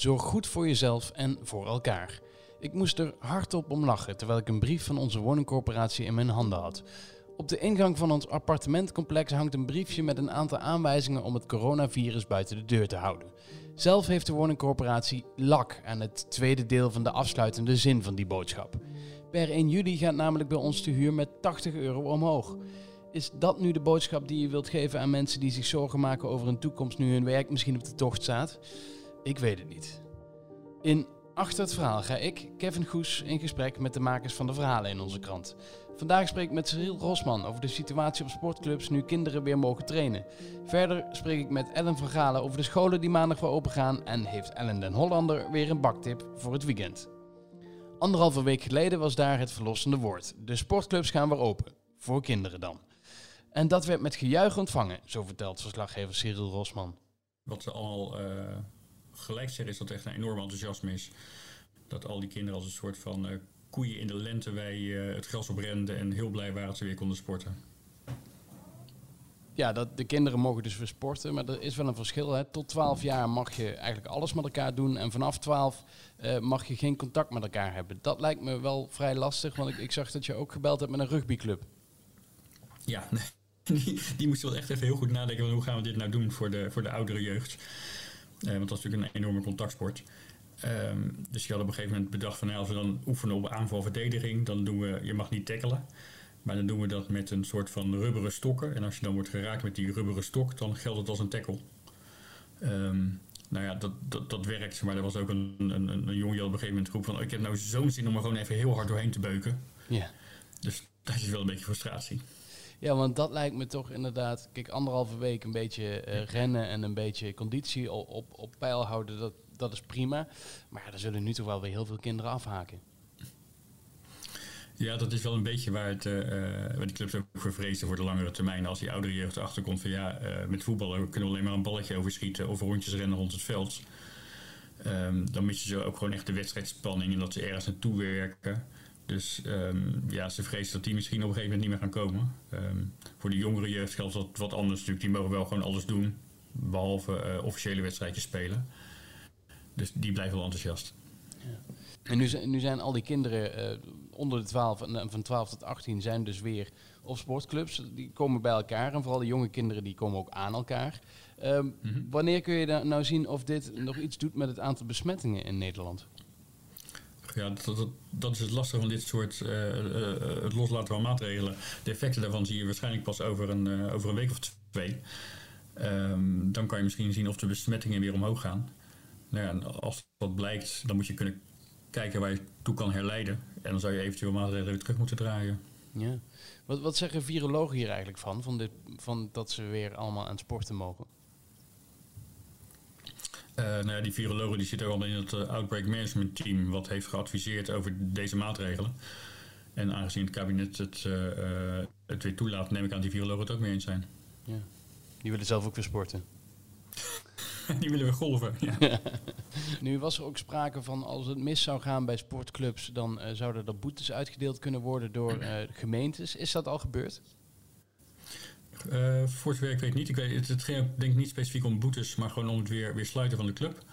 Zorg goed voor jezelf en voor elkaar. Ik moest er hardop om lachen terwijl ik een brief van onze woningcorporatie in mijn handen had. Op de ingang van ons appartementcomplex hangt een briefje met een aantal aanwijzingen om het coronavirus buiten de deur te houden. Zelf heeft de woningcorporatie lak aan het tweede deel van de afsluitende zin van die boodschap. Per 1 juli gaat namelijk bij ons de huur met 80 euro omhoog. Is dat nu de boodschap die je wilt geven aan mensen die zich zorgen maken over een toekomst nu hun werk misschien op de tocht staat? Ik weet het niet. In Achter het verhaal ga ik, Kevin Goes, in gesprek met de makers van de verhalen in onze krant. Vandaag spreek ik met Cyril Rosman over de situatie op sportclubs nu kinderen weer mogen trainen. Verder spreek ik met Ellen van Galen over de scholen die maandag weer open gaan en heeft Ellen den Hollander weer een baktip voor het weekend. Anderhalve week geleden was daar het verlossende woord. De sportclubs gaan weer open. Voor kinderen dan. En dat werd met gejuich ontvangen, zo vertelt verslaggever Cyril Rosman. Wat ze al uh, gelijk zeggen is dat echt een enorm enthousiasme is. Dat al die kinderen als een soort van uh, koeien in de lente wij uh, het gras oprenden en heel blij waren dat ze weer konden sporten. Ja, dat, de kinderen mogen dus weer sporten, maar er is wel een verschil. Hè. Tot 12 jaar mag je eigenlijk alles met elkaar doen en vanaf 12 uh, mag je geen contact met elkaar hebben. Dat lijkt me wel vrij lastig, want ik, ik zag dat je ook gebeld hebt met een rugbyclub. Ja, nee. Die, die moesten wel echt even heel goed nadenken van hoe gaan we dit nou doen voor de, voor de oudere jeugd. Uh, want dat is natuurlijk een enorme contactsport. Um, dus je had op een gegeven moment bedacht van nou, als we dan oefenen op aanval-verdediging, dan doen we, je mag niet tackelen. Maar dan doen we dat met een soort van rubberen stokken. En als je dan wordt geraakt met die rubberen stok, dan geldt het als een tackle. Um, nou ja, dat, dat, dat werkt. Maar er was ook een, een, een jongen die op een gegeven moment groep van... ik heb nou zo'n zin om er gewoon even heel hard doorheen te beuken. Ja. Dus dat is wel een beetje frustratie. Ja, want dat lijkt me toch inderdaad... Kijk, anderhalve week een beetje uh, rennen en een beetje conditie op, op, op peil houden... Dat, dat is prima. Maar ja, er zullen nu toch wel weer heel veel kinderen afhaken. Ja, dat is wel een beetje waar, het, uh, waar die clubs ook voor vrezen voor de langere termijn. Als die oudere jeugd erachter komt van ja, uh, met voetballen kunnen we alleen maar een balletje overschieten of rondjes rennen rond het veld. Um, dan mis je ze ook gewoon echt de wedstrijdspanning en dat ze ergens naartoe werken. Dus um, ja, ze vrezen dat die misschien op een gegeven moment niet meer gaan komen. Um, voor de jongere jeugd geldt dat wat anders natuurlijk. Die mogen wel gewoon alles doen, behalve uh, officiële wedstrijdjes spelen. Dus die blijven wel enthousiast. Ja. En nu, nu zijn al die kinderen uh, onder de 12 en van 12 tot 18 zijn dus weer op sportclubs. Die komen bij elkaar en vooral de jonge kinderen die komen ook aan elkaar. Um, mm -hmm. Wanneer kun je nou zien of dit nog iets doet met het aantal besmettingen in Nederland? Ja, dat, dat, is het lastige van dit soort uh, uh, het loslaten van maatregelen. De effecten daarvan zie je waarschijnlijk pas over een, uh, over een week of twee. Um, dan kan je misschien zien of de besmettingen weer omhoog gaan. Nou als dat blijkt, dan moet je kunnen kijken waar je toe kan herleiden. En dan zou je eventueel maatregelen weer terug moeten draaien. Ja. Wat, wat zeggen virologen hier eigenlijk van? Van, dit, van dat ze weer allemaal aan het sporten mogen? Uh, nou ja, die virologen die zitten al in het uh, Outbreak Management Team... wat heeft geadviseerd over deze maatregelen. En aangezien het kabinet het, uh, het weer toelaat... neem ik aan die virologen het ook mee eens zijn. Ja. Die willen zelf ook weer sporten. Die willen we golven. Ja. nu was er ook sprake van als het mis zou gaan bij sportclubs, dan zouden er boetes uitgedeeld kunnen worden door gemeentes. Is dat al gebeurd? Uh, voor zover ik weet niet. Ik weet, het, het ging denk ik niet specifiek om boetes, maar gewoon om het weer, weer sluiten van de club.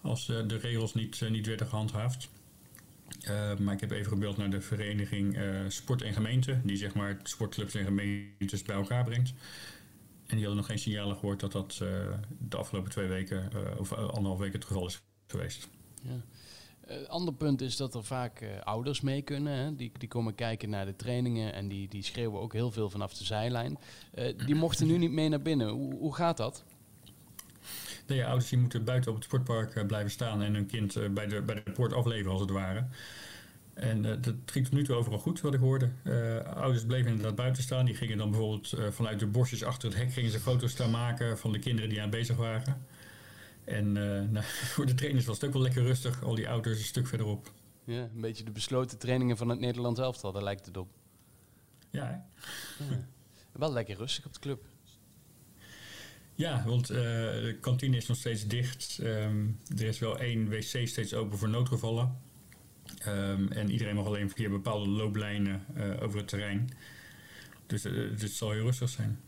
Als de regels niet, niet werden gehandhaafd. maar ik heb even gebeld naar de vereniging Sport en Gemeente, die zeg maar sportclubs en gemeentes bij elkaar brengt. En die hadden nog geen signalen gehoord dat dat de afgelopen twee weken of anderhalf weken het geval is geweest. Ja. Uh, ander punt is dat er vaak ouders mee kunnen. Hè? Die, die komen kijken naar de trainingen en die, die schreeuwen ook heel veel vanaf de zijlijn. die mochten nu niet mee naar binnen. Hoe, hoe gaat dat? Nee, ouders die moeten buiten op het sportpark blijven staan en hun kind bij, de, bij de poort afleveren als het ware. En dat ging tot nu toe overal goed, wat ik hoorde. Ouders bleven inderdaad buiten staan. Die gingen dan bijvoorbeeld vanuit de bosjes achter het hek... gingen ze foto's staan maken van de kinderen die aan bezig waren. En nou, voor de trainers was het ook wel lekker rustig. Al die ouders een stuk verderop. Ja, een beetje de besloten trainingen van het Nederlands elftal. Daar lijkt het op. Ja, ja. Wel lekker rustig op de club. Ja, want de kantine is nog steeds dicht. Um, er is wel één wc steeds open voor noodgevallen... Um, en iedereen mag alleen via bepaalde looplijnen uh, over het terrein. Dus, uh, dus het zal heel rustig zijn.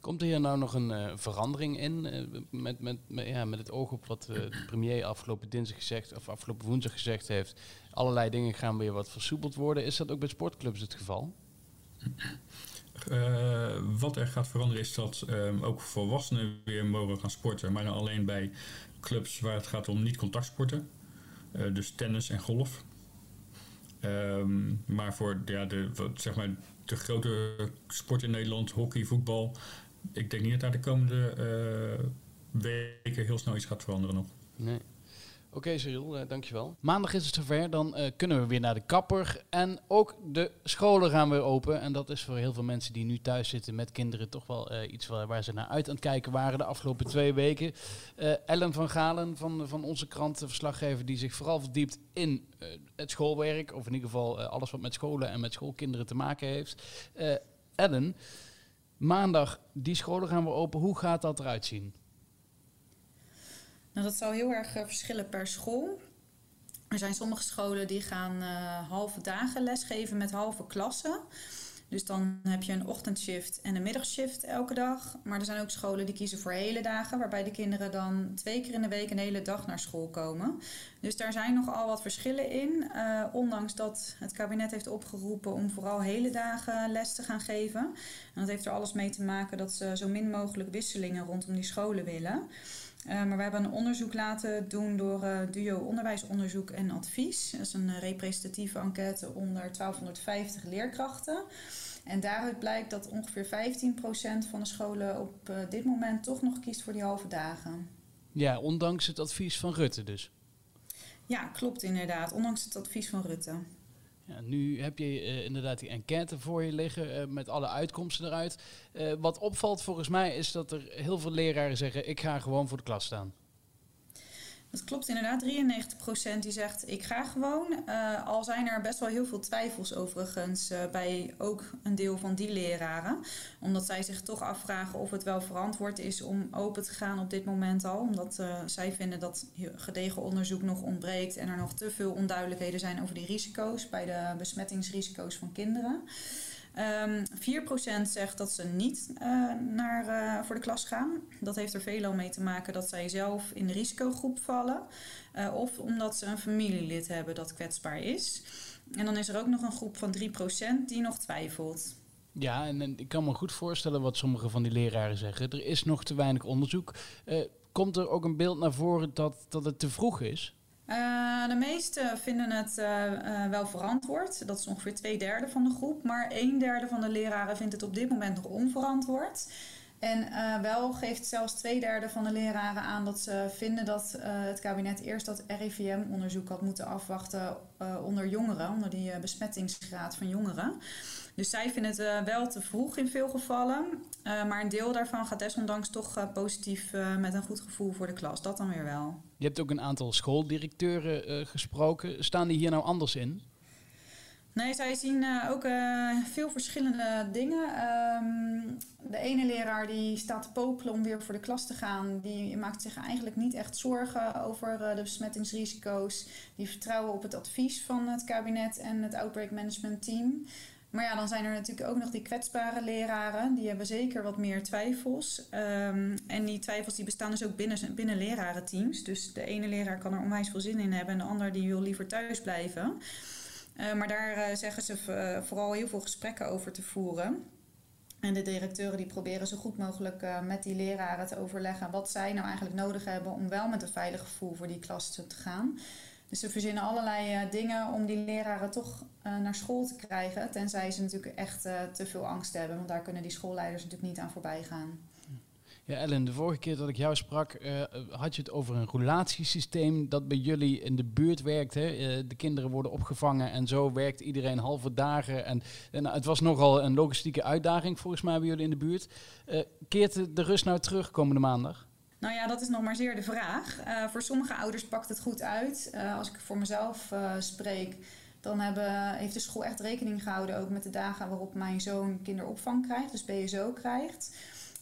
Komt er hier nou nog een verandering in met, met, met, ja, met het oog op wat de premier afgelopen dinsdag gezegd of afgelopen woensdag gezegd heeft? Allerlei dingen gaan weer wat versoepeld worden. Is dat ook bij sportclubs het geval? wat er gaat veranderen is dat ehm, ook volwassenen weer mogen gaan sporten, maar dan alleen bij clubs waar het gaat om niet-contactsporten. dus tennis en golf. Ehm, maar voor ja, de, wat, zeg maar, de grote sport in Nederland, hockey, voetbal. Ik denk niet dat daar de komende uh, weken heel snel iets gaat veranderen nog. Nee. Oké okay, Cyril, uh, dankjewel. Maandag is het zover, dan uh, kunnen we weer naar de kapper. En ook de scholen gaan weer open. En dat is voor heel veel mensen die nu thuis zitten met kinderen toch wel iets waar, ze naar uit aan het kijken waren de afgelopen twee weken. Ellen van Galen van, van onze krant, verslaggever, die zich vooral verdiept in het schoolwerk. Of in ieder geval alles wat met scholen en met schoolkinderen te maken heeft. Ellen, maandag, die scholen gaan weer open. Hoe gaat dat eruit zien? Nou, dat zal heel erg eh, verschillen per school. Er zijn sommige scholen die gaan uh, halve dagen lesgeven met halve klassen. Dus dan heb je een ochtendshift en een middagshift elke dag. Maar er zijn ook scholen die kiezen voor hele dagen, waarbij de kinderen dan twee keer in de week een hele dag naar school komen. Dus daar zijn nogal wat verschillen in. Uh, ondanks dat het kabinet heeft opgeroepen om vooral hele dagen les te gaan geven. En dat heeft er alles mee te maken dat ze zo min mogelijk wisselingen rondom die scholen willen. Uh, maar we hebben een onderzoek laten doen door uh, Duo Onderwijsonderzoek en Advies. Dat is een representatieve enquête onder 1250 leerkrachten. En daaruit blijkt dat ongeveer 15% van de scholen op dit moment toch nog kiest voor die halve dagen. Ja, ondanks het advies van Rutte dus. Ja, klopt inderdaad. Ondanks het advies van Rutte. Nu heb je uh, inderdaad die enquête voor je liggen uh, met alle uitkomsten eruit. Uh, wat opvalt volgens mij is dat er heel veel leraren zeggen: ik ga gewoon voor de klas staan. Dat klopt inderdaad. 93% die zegt ik ga gewoon. Uh, al zijn er best wel heel veel twijfels overigens uh, bij ook een deel van die leraren. Omdat zij zich toch afvragen of het wel verantwoord is om open te gaan op dit moment al. Omdat uh, zij vinden dat gedegen onderzoek nog ontbreekt en er nog te veel onduidelijkheden zijn over die risico's bij de besmettingsrisico's van kinderen. Um, ehm, 4% zegt dat ze niet uh, naar, uh, voor de klas gaan. Dat heeft er veelal mee te maken dat zij zelf in de risicogroep vallen. Uh, of omdat ze een familielid hebben dat kwetsbaar is. En dan is er ook nog een groep van 3% die nog twijfelt. Ja, en, en, ik kan me goed voorstellen wat sommige van die leraren zeggen. Er is nog te weinig onderzoek. komt er ook een beeld naar voren dat, dat het te vroeg is? Uh, de meesten vinden het uh, uh, wel verantwoord. Dat is ongeveer twee derde van de groep. Maar een derde van de leraren vindt het op dit moment nog onverantwoord. En wel geeft zelfs twee derde van de leraren aan dat ze vinden dat het kabinet eerst dat RIVM-onderzoek had moeten afwachten onder jongeren, onder die besmettingsgraad van jongeren. Dus zij vinden het wel te vroeg in veel gevallen. Maar een deel daarvan gaat desondanks toch positief met een goed gevoel voor de klas. Dat dan weer wel. Je hebt ook een aantal schooldirecteuren gesproken. Staan die hier nou anders in? Nee, zij zien ook veel verschillende dingen. Um, de ene leraar die staat te popelen om weer voor de klas te gaan. Die maakt zich eigenlijk niet echt zorgen over de besmettingsrisico's. Die vertrouwen op het advies van het kabinet en het Outbreak Management Team. Maar ja, dan zijn er natuurlijk ook nog die kwetsbare leraren. Die hebben zeker wat meer twijfels. Um, en die twijfels die bestaan dus ook binnen, binnen lerarenteams. Dus de ene leraar kan er onwijs veel zin in hebben en de ander die wil liever thuis blijven. Uh, maar daar uh, zeggen ze uh, vooral heel veel gesprekken over te voeren. En de directeuren die proberen zo goed mogelijk met die leraren te overleggen wat zij nou eigenlijk nodig hebben om wel met een veilig gevoel voor die klas te gaan. Dus ze verzinnen allerlei dingen om die leraren toch naar school te krijgen. Tenzij ze natuurlijk echt te veel angst hebben. Want daar kunnen die schoolleiders natuurlijk niet aan voorbij gaan. Ja, Ellen, de vorige keer dat ik jou sprak, had je het over een relatiesysteem dat bij jullie in de buurt werkt. Hè? de kinderen worden opgevangen en zo werkt iedereen halve dagen. En, en het was nogal een logistieke uitdaging volgens mij bij jullie in de buurt. keert de rust nou terug komende maandag? Nou ja, dat is nog maar zeer de vraag. Voor sommige ouders pakt het goed uit. Als ik voor mezelf spreek, dan hebben, heeft de school echt rekening gehouden ook met de dagen waarop mijn zoon kinderopvang krijgt, dus BSO krijgt.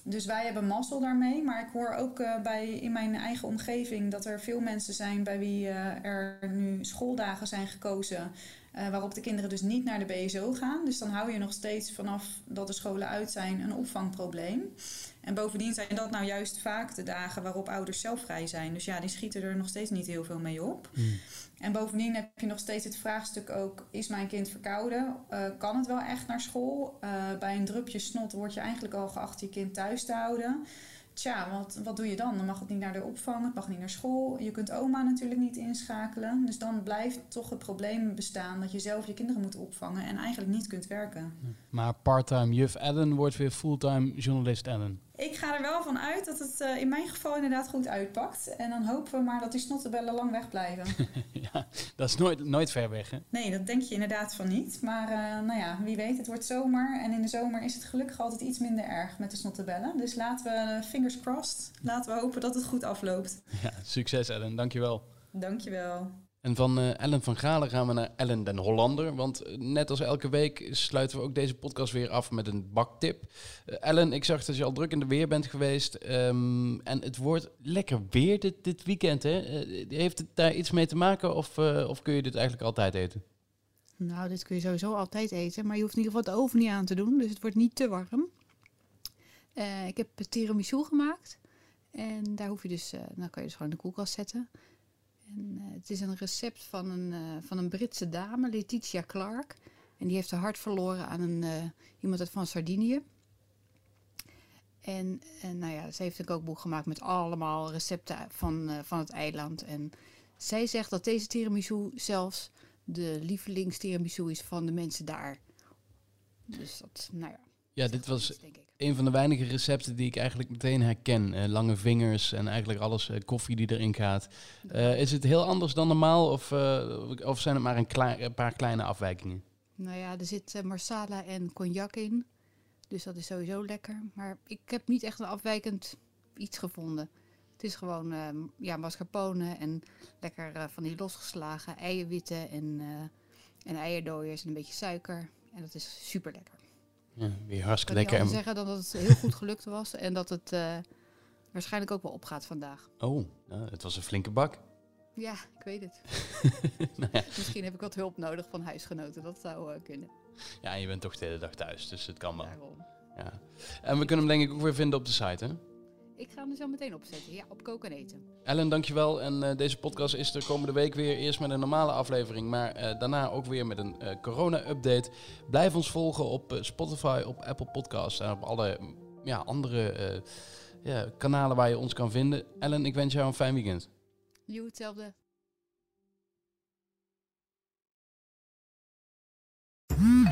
Dus wij hebben mazzel daarmee. Maar ik hoor ook uh, bij, in mijn eigen omgeving dat er veel mensen zijn bij wie uh, er nu schooldagen zijn gekozen. Uh, waarop de kinderen dus niet naar de BSO gaan. Dus dan hou je nog steeds vanaf dat de scholen uit zijn een opvangprobleem. En bovendien zijn dat nou juist vaak de dagen waarop ouders zelf vrij zijn. Dus ja, die schieten er nog steeds niet heel veel mee op. Mm. En bovendien heb je nog steeds het vraagstuk ook: is mijn kind verkouden? Uh, kan het wel echt naar school? Uh, bij een drupje snot word je eigenlijk al geacht je kind thuis te houden. Tja, wat, wat doe je dan? Dan mag het niet naar de opvang, het mag niet naar school. Je kunt oma natuurlijk niet inschakelen. Dus dan blijft toch het probleem bestaan dat je zelf je kinderen moet opvangen en eigenlijk niet kunt werken. Maar parttime juf Ellen wordt weer fulltime journalist Ellen. Ik ga er wel van uit dat het uh, in mijn geval inderdaad goed uitpakt. En dan hopen we maar dat die snottebellen lang weg blijven. ja, dat is nooit, nooit ver weg, hè? Nee, dat denk je inderdaad van niet. Maar uh, nou ja, wie weet, het wordt zomer. En in de zomer is het gelukkig altijd iets minder erg met de snottebellen. Dus laten we, fingers crossed, laten we hopen dat het goed afloopt. Ja, succes Ellen. Dankjewel. Dankjewel. En van uh, Ellen van Galen gaan we naar Ellen den Hollander. Want uh, net als elke week sluiten we ook deze podcast weer af met een baktip. Uh, Ellen, ik zag dat je al druk in de weer bent geweest. Um, en het wordt lekker weer dit, dit weekend. Hè? heeft het daar iets mee te maken of, of kun je dit eigenlijk altijd eten? Nou, dit kun je sowieso altijd eten. Maar je hoeft in ieder geval de oven niet aan te doen. Dus het wordt niet te warm. ik heb tiramisu gemaakt. En daar hoef je dus, dan kan je dus gewoon in de koelkast zetten. En, uh, het is een recept van een, uh, van een Britse dame, Letitia Clark. En die heeft haar hart verloren aan een, uh, iemand uit van Sardinië. En, en nou ja, ze heeft een kookboek gemaakt met allemaal recepten van, van het eiland. En zij zegt dat deze tiramisu zelfs de lievelingstiramisu is van de mensen daar. Dus dat, nou ja. Ja, dit was een van de weinige recepten die ik eigenlijk meteen herken. Uh, lange vingers en eigenlijk alles, uh, koffie die erin gaat. Uh, is het heel anders dan normaal of, of zijn het maar een, paar kleine afwijkingen? Nou ja, er zit marsala en cognac in. Dus dat is sowieso lekker. Maar ik heb niet echt een afwijkend iets gevonden. Het is gewoon ja, mascarpone en lekker van die losgeslagen eierwitten en, en en een beetje suiker. En dat is super lekker. Ja, weer hartstikke lekker. Ik kan zeggen dat het heel goed gelukt was en dat het uh, waarschijnlijk ook wel opgaat vandaag. Oh, nou, het was een flinke bak. Ja, ik weet het. nou ja. Misschien heb ik wat hulp nodig van huisgenoten, dat zou uh, kunnen. Ja, en je bent toch de hele dag thuis, dus het kan wel. Daarom. Ja. En we kunnen hem denk ik ook weer vinden op de site, hè? Ik ga hem er zo meteen opzetten. Ja, op koken en eten. Ellen, dankjewel. En uh, deze podcast is er komende week weer. Eerst met een normale aflevering, maar uh, daarna ook weer met een uh, corona-update. Blijf ons volgen op Spotify, op Apple Podcasts en op alle ja, andere ja, kanalen waar je ons kan vinden. Ellen, ik wens jou een fijn weekend. You, hetzelfde.